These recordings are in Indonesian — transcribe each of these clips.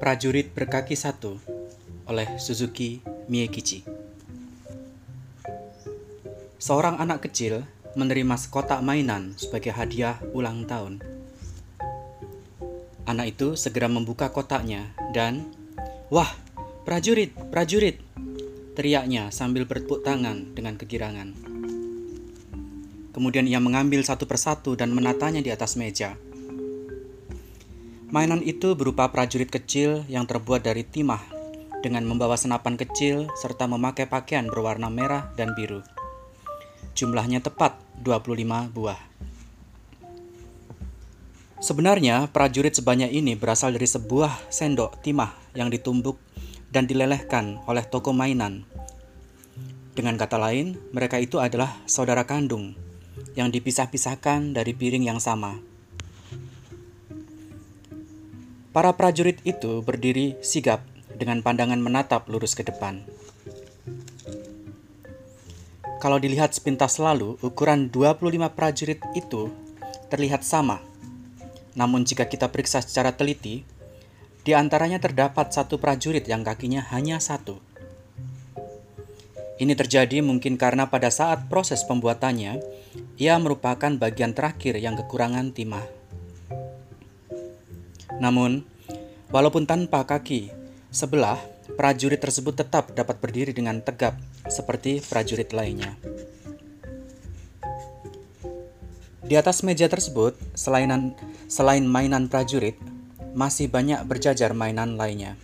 Prajurit Berkaki Satu oleh Suzuki Miekichi Seorang anak kecil menerima sekotak mainan sebagai hadiah ulang tahun. Anak itu segera membuka kotaknya dan Wah, prajurit, prajurit! Teriaknya sambil bertepuk tangan dengan kegirangan. Kemudian ia mengambil satu persatu dan menatanya di atas meja. Mainan itu berupa prajurit kecil yang terbuat dari timah dengan membawa senapan kecil serta memakai pakaian berwarna merah dan biru. Jumlahnya tepat 25 buah. Sebenarnya prajurit sebanyak ini berasal dari sebuah sendok timah yang ditumbuk dan dilelehkan oleh toko mainan. Dengan kata lain, mereka itu adalah saudara kandung yang dipisah-pisahkan dari piring yang sama. Para prajurit itu berdiri sigap dengan pandangan menatap lurus ke depan. Kalau dilihat sepintas lalu, ukuran 25 prajurit itu terlihat sama. Namun jika kita periksa secara teliti, di antaranya terdapat satu prajurit yang kakinya hanya satu. Ini terjadi mungkin karena pada saat proses pembuatannya, ia merupakan bagian terakhir yang kekurangan timah. Namun, walaupun tanpa kaki sebelah, prajurit tersebut tetap dapat berdiri dengan tegap seperti prajurit lainnya. Di atas meja tersebut, selainan, selain mainan prajurit, masih banyak berjajar mainan lainnya.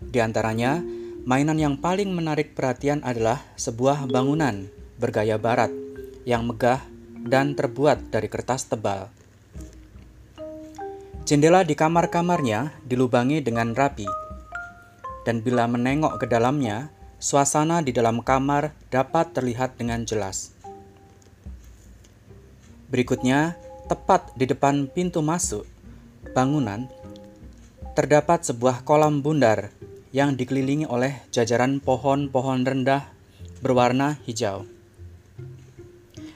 Di antaranya, mainan yang paling menarik perhatian adalah sebuah bangunan bergaya barat yang megah dan terbuat dari kertas tebal. Jendela di kamar-kamarnya dilubangi dengan rapi, dan bila menengok ke dalamnya, suasana di dalam kamar dapat terlihat dengan jelas. Berikutnya, tepat di depan pintu masuk bangunan, terdapat sebuah kolam bundar yang dikelilingi oleh jajaran pohon-pohon rendah berwarna hijau.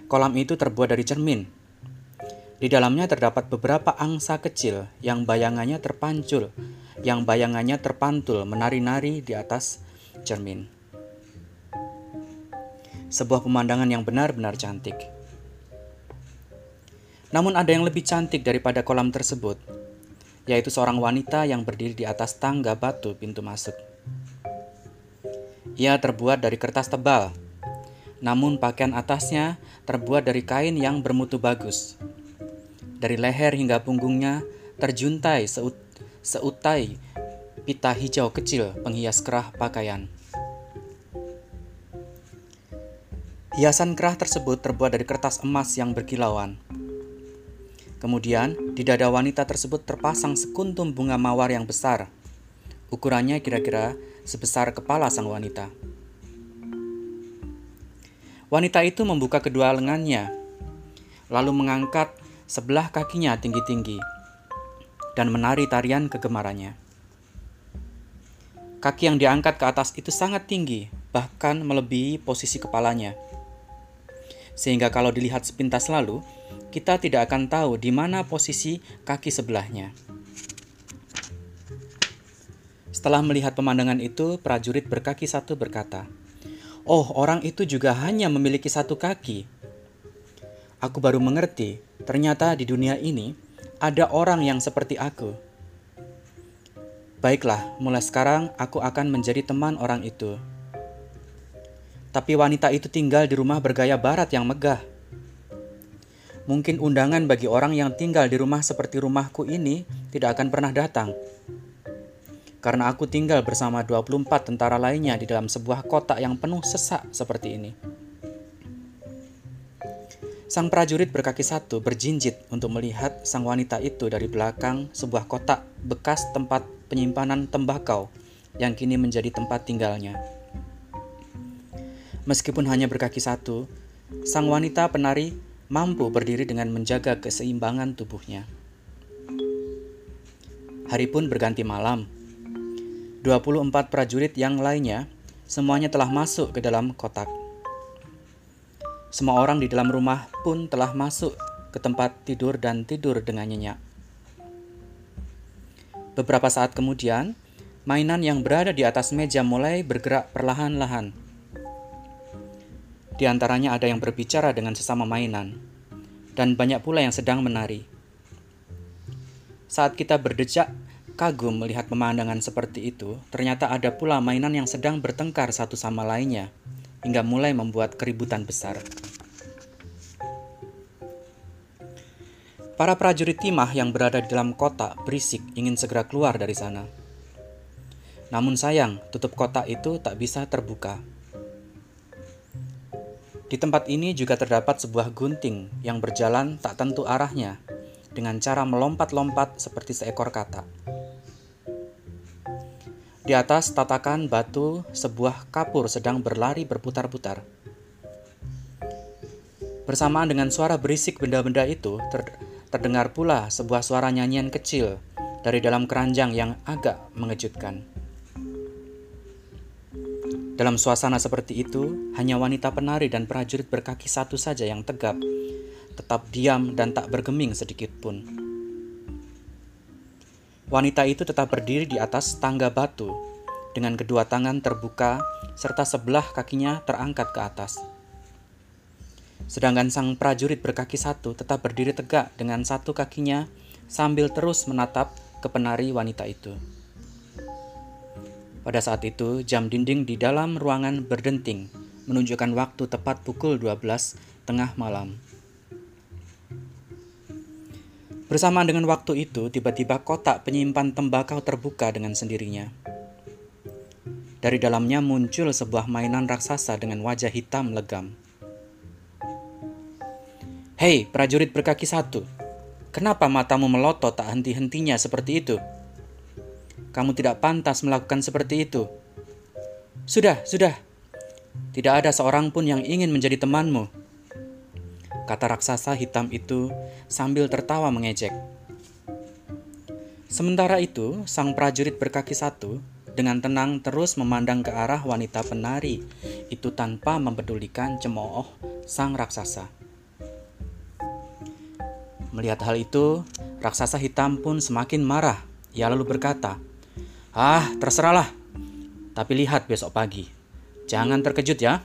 Kolam itu terbuat dari cermin di dalamnya terdapat beberapa angsa kecil yang bayangannya terpancul, yang bayangannya terpantul menari-nari di atas cermin. Sebuah pemandangan yang benar-benar cantik. Namun ada yang lebih cantik daripada kolam tersebut, yaitu seorang wanita yang berdiri di atas tangga batu pintu masuk. Ia terbuat dari kertas tebal, namun pakaian atasnya terbuat dari kain yang bermutu bagus, dari leher hingga punggungnya terjuntai seut seutai pita hijau kecil penghias kerah pakaian. Hiasan kerah tersebut terbuat dari kertas emas yang berkilauan. Kemudian, di dada wanita tersebut terpasang sekuntum bunga mawar yang besar. Ukurannya kira-kira sebesar kepala sang wanita. Wanita itu membuka kedua lengannya, lalu mengangkat sebelah kakinya tinggi-tinggi, dan menari tarian kegemarannya. Kaki yang diangkat ke atas itu sangat tinggi, bahkan melebihi posisi kepalanya. Sehingga kalau dilihat sepintas lalu, kita tidak akan tahu di mana posisi kaki sebelahnya. Setelah melihat pemandangan itu, prajurit berkaki satu berkata, "Oh, orang itu juga hanya memiliki satu kaki." Aku baru mengerti Ternyata di dunia ini ada orang yang seperti aku. Baiklah, mulai sekarang aku akan menjadi teman orang itu. Tapi wanita itu tinggal di rumah bergaya barat yang megah. Mungkin undangan bagi orang yang tinggal di rumah seperti rumahku ini tidak akan pernah datang. Karena aku tinggal bersama 24 tentara lainnya di dalam sebuah kotak yang penuh sesak seperti ini. Sang prajurit berkaki satu berjinjit untuk melihat sang wanita itu dari belakang sebuah kotak bekas tempat penyimpanan tembakau yang kini menjadi tempat tinggalnya. Meskipun hanya berkaki satu, sang wanita penari mampu berdiri dengan menjaga keseimbangan tubuhnya. Hari pun berganti malam. 24 prajurit yang lainnya semuanya telah masuk ke dalam kotak. Semua orang di dalam rumah pun telah masuk ke tempat tidur dan tidur dengan nyenyak. Beberapa saat kemudian, mainan yang berada di atas meja mulai bergerak perlahan-lahan. Di antaranya ada yang berbicara dengan sesama mainan, dan banyak pula yang sedang menari. Saat kita berdecak kagum melihat pemandangan seperti itu, ternyata ada pula mainan yang sedang bertengkar satu sama lainnya, hingga mulai membuat keributan besar. Para prajurit timah yang berada di dalam kotak berisik ingin segera keluar dari sana. Namun sayang, tutup kotak itu tak bisa terbuka. Di tempat ini juga terdapat sebuah gunting yang berjalan tak tentu arahnya, dengan cara melompat-lompat seperti seekor katak. Di atas tatakan batu, sebuah kapur sedang berlari berputar-putar. Bersamaan dengan suara berisik benda-benda itu, ter terdengar pula sebuah suara nyanyian kecil dari dalam keranjang yang agak mengejutkan. Dalam suasana seperti itu, hanya wanita penari dan prajurit berkaki satu saja yang tegap tetap diam dan tak bergeming sedikit pun. Wanita itu tetap berdiri di atas tangga batu, dengan kedua tangan terbuka serta sebelah kakinya terangkat ke atas. Sedangkan sang prajurit berkaki satu tetap berdiri tegak dengan satu kakinya sambil terus menatap ke penari wanita itu. Pada saat itu, jam dinding di dalam ruangan berdenting, menunjukkan waktu tepat pukul 12 tengah malam. Bersamaan dengan waktu itu, tiba-tiba kotak penyimpan tembakau terbuka dengan sendirinya. Dari dalamnya muncul sebuah mainan raksasa dengan wajah hitam legam. Hei, prajurit berkaki satu, kenapa matamu melotot tak henti-hentinya seperti itu? Kamu tidak pantas melakukan seperti itu. Sudah, sudah. Tidak ada seorang pun yang ingin menjadi temanmu kata raksasa hitam itu sambil tertawa mengejek. Sementara itu, sang prajurit berkaki satu dengan tenang terus memandang ke arah wanita penari itu tanpa mempedulikan cemooh sang raksasa. Melihat hal itu, raksasa hitam pun semakin marah. Ia lalu berkata, "Ah, terserahlah. Tapi lihat besok pagi. Jangan terkejut ya."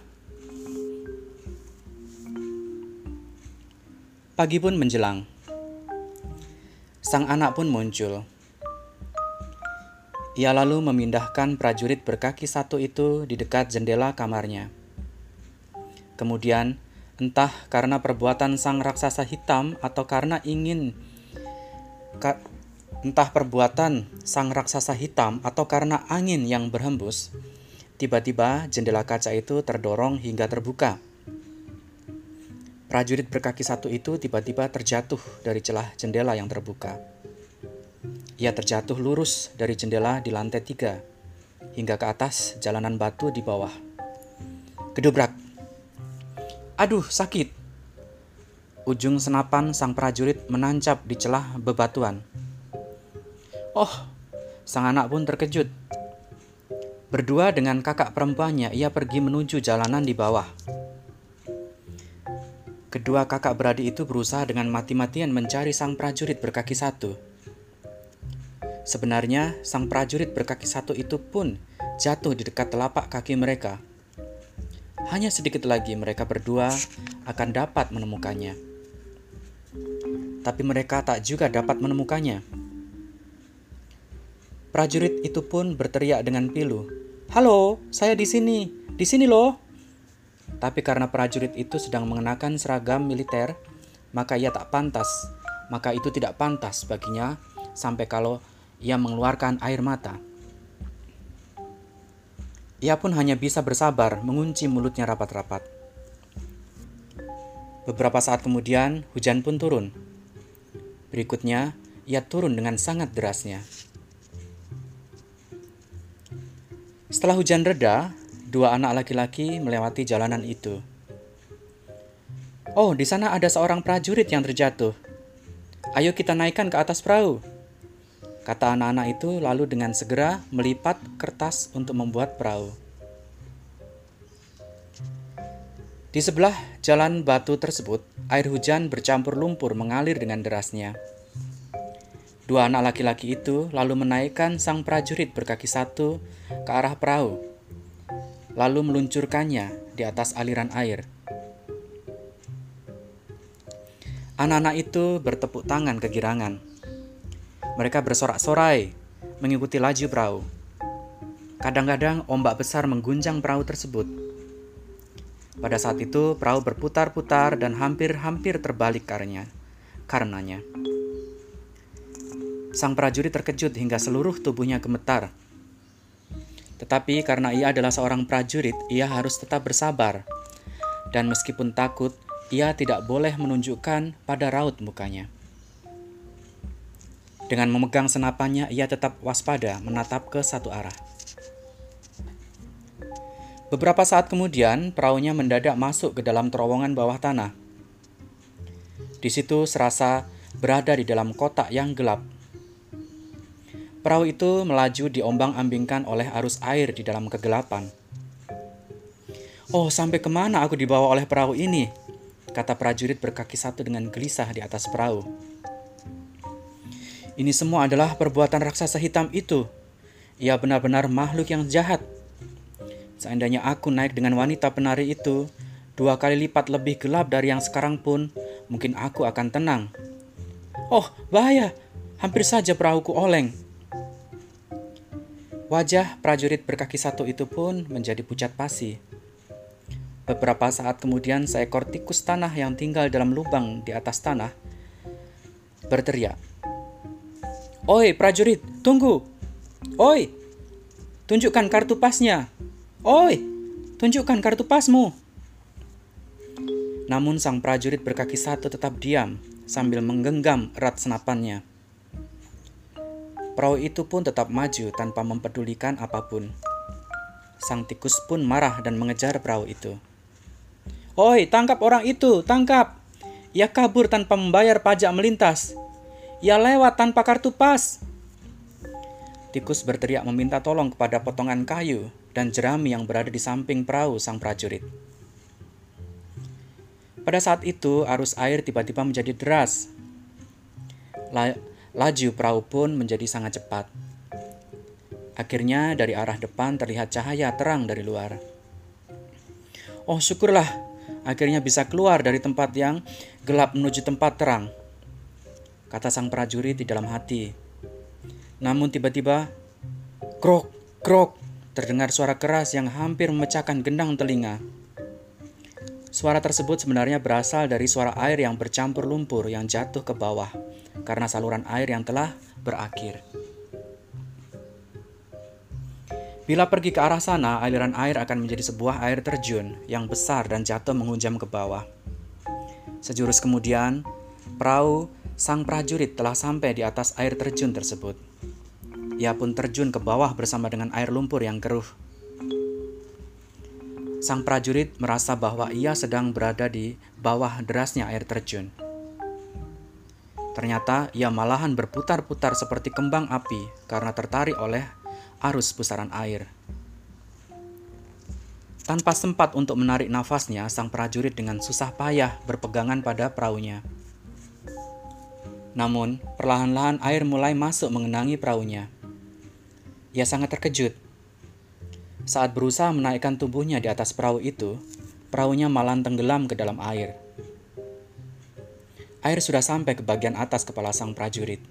Pagi pun menjelang. Sang anak pun muncul. Ia lalu memindahkan prajurit berkaki satu itu di dekat jendela kamarnya. Kemudian, entah karena perbuatan sang raksasa hitam atau karena ingin ka, entah perbuatan sang raksasa hitam atau karena angin yang berhembus, tiba-tiba jendela kaca itu terdorong hingga terbuka. Prajurit berkaki satu itu tiba-tiba terjatuh dari celah jendela yang terbuka. Ia terjatuh lurus dari jendela di lantai tiga hingga ke atas jalanan batu di bawah. Gedubrak. Aduh, sakit. Ujung senapan sang prajurit menancap di celah bebatuan. Oh, sang anak pun terkejut. Berdua dengan kakak perempuannya, ia pergi menuju jalanan di bawah. Kedua kakak beradik itu berusaha dengan mati-matian mencari sang prajurit berkaki satu. Sebenarnya, sang prajurit berkaki satu itu pun jatuh di dekat telapak kaki mereka. Hanya sedikit lagi mereka berdua akan dapat menemukannya. Tapi mereka tak juga dapat menemukannya. Prajurit itu pun berteriak dengan pilu, "Halo, saya di sini, di sini loh!" Tapi karena prajurit itu sedang mengenakan seragam militer, maka ia tak pantas. Maka itu tidak pantas baginya sampai kalau ia mengeluarkan air mata. Ia pun hanya bisa bersabar mengunci mulutnya rapat-rapat. Beberapa saat kemudian, hujan pun turun. Berikutnya, ia turun dengan sangat derasnya. Setelah hujan reda, dua anak laki-laki melewati jalanan itu. Oh, di sana ada seorang prajurit yang terjatuh. Ayo kita naikkan ke atas perahu. Kata anak-anak itu lalu dengan segera melipat kertas untuk membuat perahu. Di sebelah jalan batu tersebut, air hujan bercampur lumpur mengalir dengan derasnya. Dua anak laki-laki itu lalu menaikkan sang prajurit berkaki satu ke arah perahu, lalu meluncurkannya di atas aliran air. Anak-anak itu bertepuk tangan kegirangan. Mereka bersorak-sorai mengikuti laju perahu. Kadang-kadang ombak besar mengguncang perahu tersebut. Pada saat itu, perahu berputar-putar dan hampir-hampir terbalik karenanya. karenanya. Sang prajurit terkejut hingga seluruh tubuhnya gemetar. Tetapi karena ia adalah seorang prajurit, ia harus tetap bersabar. Dan meskipun takut, ia tidak boleh menunjukkan pada raut mukanya. Dengan memegang senapannya, ia tetap waspada menatap ke satu arah. Beberapa saat kemudian, perahunya mendadak masuk ke dalam terowongan bawah tanah. Di situ serasa berada di dalam kotak yang gelap. Perahu itu melaju diombang-ambingkan oleh arus air di dalam kegelapan. Oh, sampai ke mana aku dibawa oleh perahu ini? Kata prajurit berkaki satu dengan gelisah di atas perahu. Ini semua adalah perbuatan raksasa hitam itu. Ia benar-benar makhluk yang jahat. Seandainya aku naik dengan wanita penari itu, dua kali lipat lebih gelap dari yang sekarang pun, mungkin aku akan tenang. Oh, bahaya! Hampir saja perahuku oleng. Wajah prajurit berkaki satu itu pun menjadi pucat pasi. Beberapa saat kemudian seekor tikus tanah yang tinggal dalam lubang di atas tanah berteriak. Oi prajurit, tunggu! Oi, tunjukkan kartu pasnya! Oi, tunjukkan kartu pasmu! Namun sang prajurit berkaki satu tetap diam sambil menggenggam erat senapannya. Perahu itu pun tetap maju tanpa mempedulikan apa pun. Sang tikus pun marah dan mengejar perahu itu. Oi, tangkap orang itu, tangkap! Ia kabur tanpa membayar pajak melintas. Ia lewat tanpa kartu pas. Tikus berteriak meminta tolong kepada potongan kayu dan jerami yang berada di samping perahu sang prajurit. Pada saat itu, arus air tiba-tiba menjadi deras. Laju perahu pun menjadi sangat cepat. Akhirnya dari arah depan terlihat cahaya terang dari luar. Oh syukurlah, akhirnya bisa keluar dari tempat yang gelap menuju tempat terang. Kata sang prajurit di dalam hati. Namun tiba-tiba, krok, krok, terdengar suara keras yang hampir memecahkan gendang telinga. Suara tersebut sebenarnya berasal dari suara air yang bercampur lumpur yang jatuh ke bawah karena saluran air yang telah berakhir. Bila pergi ke arah sana, aliran air akan menjadi sebuah air terjun yang besar dan jatuh menghujam ke bawah. Sejurus kemudian, perahu sang prajurit telah sampai di atas air terjun tersebut. Ia pun terjun ke bawah bersama dengan air lumpur yang keruh. Sang prajurit merasa bahwa ia sedang berada di bawah derasnya air terjun. Ternyata ia malahan berputar-putar seperti kembang api karena tertarik oleh arus pusaran air. Tanpa sempat untuk menarik nafasnya, sang prajurit dengan susah payah berpegangan pada perahunya. Namun, perlahan-lahan air mulai masuk mengenangi perahunya. Ia sangat terkejut. Saat berusaha menaikkan tubuhnya di atas perahu itu, perahunya malah tenggelam ke dalam air. Air sudah sampai ke bagian atas kepala sang prajurit.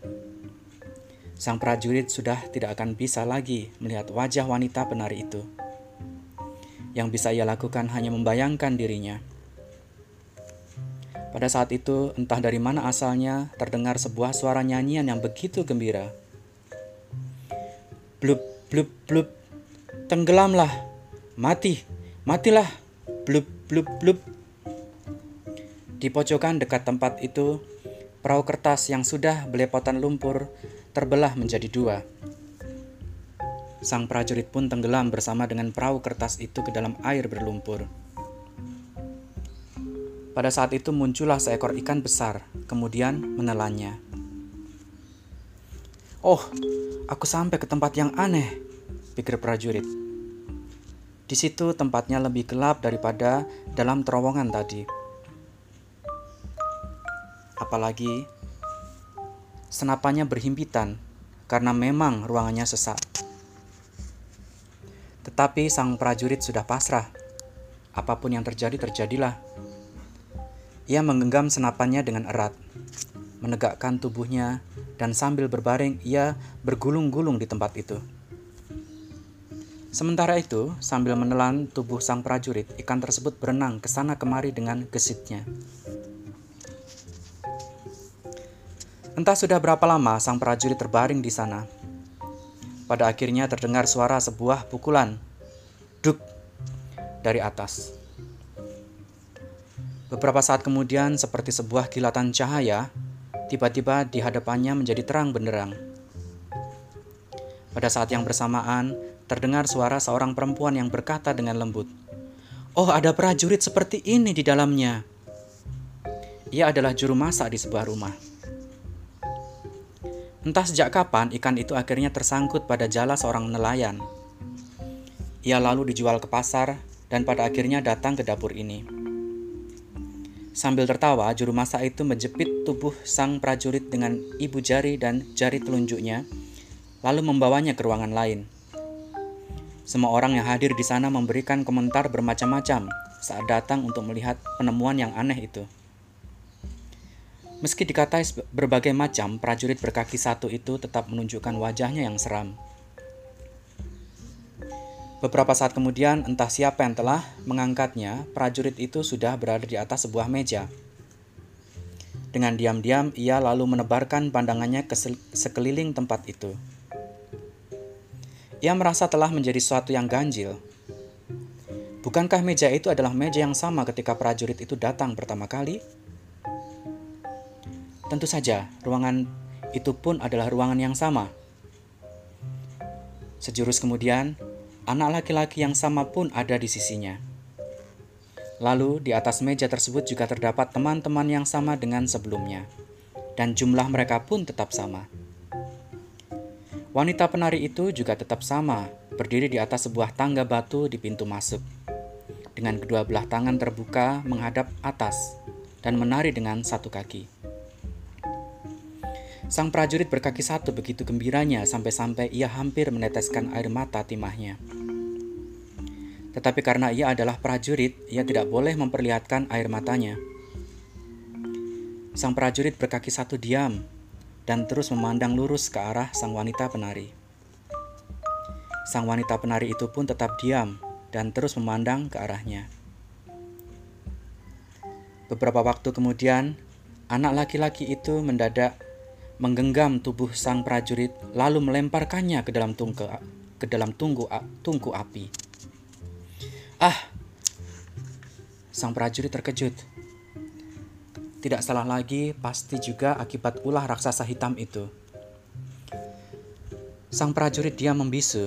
Sang prajurit sudah tidak akan bisa lagi melihat wajah wanita penari itu. Yang bisa ia lakukan hanya membayangkan dirinya. Pada saat itu, entah dari mana asalnya, terdengar sebuah suara nyanyian yang begitu gembira. Blub, blub, blub, tenggelamlah, mati, matilah, blub, blub, blub. Di pojokan dekat tempat itu, perahu kertas yang sudah belepotan lumpur terbelah menjadi dua. Sang prajurit pun tenggelam bersama dengan perahu kertas itu ke dalam air berlumpur. Pada saat itu muncullah seekor ikan besar, kemudian menelannya. Oh, aku sampai ke tempat yang aneh, pikir prajurit. Di situ tempatnya lebih gelap daripada dalam terowongan tadi. Apalagi senapannya berhimpitan karena memang ruangannya sesak. Tetapi sang prajurit sudah pasrah. Apa pun yang terjadi, terjadilah. Ia menggenggam senapannya dengan erat, menegakkan tubuhnya, dan sambil berbaring ia bergulung-gulung di tempat itu. Sementara itu, sambil menelan tubuh sang prajurit, ikan tersebut berenang ke sana kemari dengan gesitnya. Entah sudah berapa lama sang prajurit terbaring di sana. Pada akhirnya terdengar suara sebuah pukulan. Duk dari atas. Beberapa saat kemudian, seperti sebuah kilatan cahaya, tiba-tiba di hadapannya menjadi terang benderang. Pada saat yang bersamaan, terdengar suara seorang perempuan yang berkata dengan lembut, "Oh, ada prajurit seperti ini di dalamnya." Ia adalah juru masak di sebuah rumah. Entah sejak kapan ikan itu akhirnya tersangkut pada jala seorang nelayan. Ia lalu dijual ke pasar dan pada akhirnya datang ke dapur ini. Sambil tertawa, juru masak itu menjepit tubuh sang prajurit dengan ibu jari dan jari telunjuknya, lalu membawanya ke ruangan lain. Semua orang yang hadir di sana memberikan komentar bermacam-macam saat datang untuk melihat penemuan yang aneh itu. Meski dikatai berbagai macam, prajurit berkaki satu itu tetap menunjukkan wajahnya yang seram. Beberapa saat kemudian, entah siapa yang telah mengangkatnya, prajurit itu sudah berada di atas sebuah meja. Dengan diam-diam, ia lalu menebarkan pandangannya ke sekeliling tempat itu. Ia merasa telah menjadi sesuatu yang ganjil. Bukankah meja itu adalah meja yang sama ketika prajurit itu datang pertama kali? Tentu saja, ruangan itu pun adalah ruangan yang sama. Sejurus kemudian, anak laki-laki yang sama pun ada di sisinya. Lalu, di atas meja tersebut juga terdapat teman-teman yang sama dengan sebelumnya, dan jumlah mereka pun tetap sama. Wanita penari itu juga tetap sama, berdiri di atas sebuah tangga batu di pintu masuk. Dengan kedua belah tangan terbuka menghadap atas dan menari dengan satu kaki. Sang prajurit berkaki satu begitu gembiranya sampai-sampai ia hampir meneteskan air mata timahnya. Tetapi karena ia adalah prajurit, ia tidak boleh memperlihatkan air matanya. Sang prajurit berkaki satu diam dan terus memandang lurus ke arah sang wanita penari. Sang wanita penari itu pun tetap diam dan terus memandang ke arahnya. Beberapa waktu kemudian, anak laki-laki itu mendadak menggenggam tubuh sang prajurit lalu melemparkannya ke dalam tungku ke dalam tunggu tungku api. Ah! Sang prajurit terkejut tidak salah lagi, pasti juga akibat ulah raksasa hitam itu. Sang prajurit dia membisu,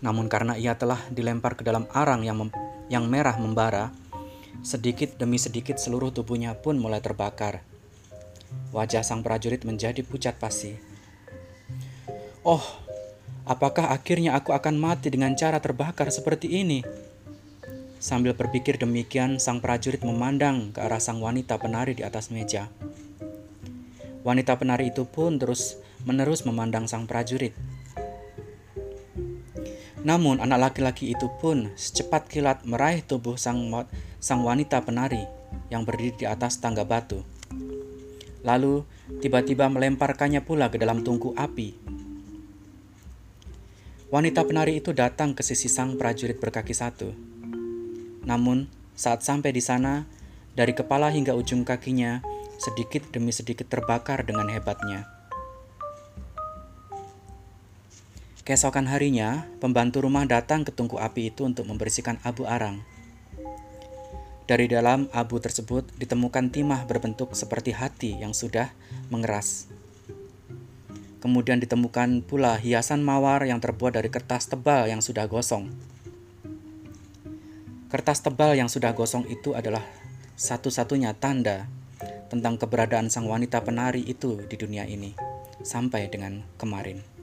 namun karena ia telah dilempar ke dalam arang yang, yang merah membara, sedikit demi sedikit seluruh tubuhnya pun mulai terbakar. Wajah sang prajurit menjadi pucat pasi. Oh, apakah akhirnya aku akan mati dengan cara terbakar seperti ini? Sambil berpikir demikian, sang prajurit memandang ke arah sang wanita penari di atas meja. Wanita penari itu pun terus menerus memandang sang prajurit. Namun anak laki-laki itu pun secepat kilat meraih tubuh sang, sang wanita penari yang berdiri di atas tangga batu. Lalu tiba-tiba melemparkannya pula ke dalam tungku api. Wanita penari itu datang ke sisi sang prajurit berkaki satu namun, saat sampai di sana, dari kepala hingga ujung kakinya, sedikit demi sedikit terbakar dengan hebatnya. Keesokan harinya, pembantu rumah datang ke tungku api itu untuk membersihkan abu arang. Dari dalam abu tersebut ditemukan timah berbentuk seperti hati yang sudah mengeras. Kemudian ditemukan pula hiasan mawar yang terbuat dari kertas tebal yang sudah gosong. Kertas tebal yang sudah gosong itu adalah satu-satunya tanda tentang keberadaan sang wanita penari itu di dunia ini sampai dengan kemarin.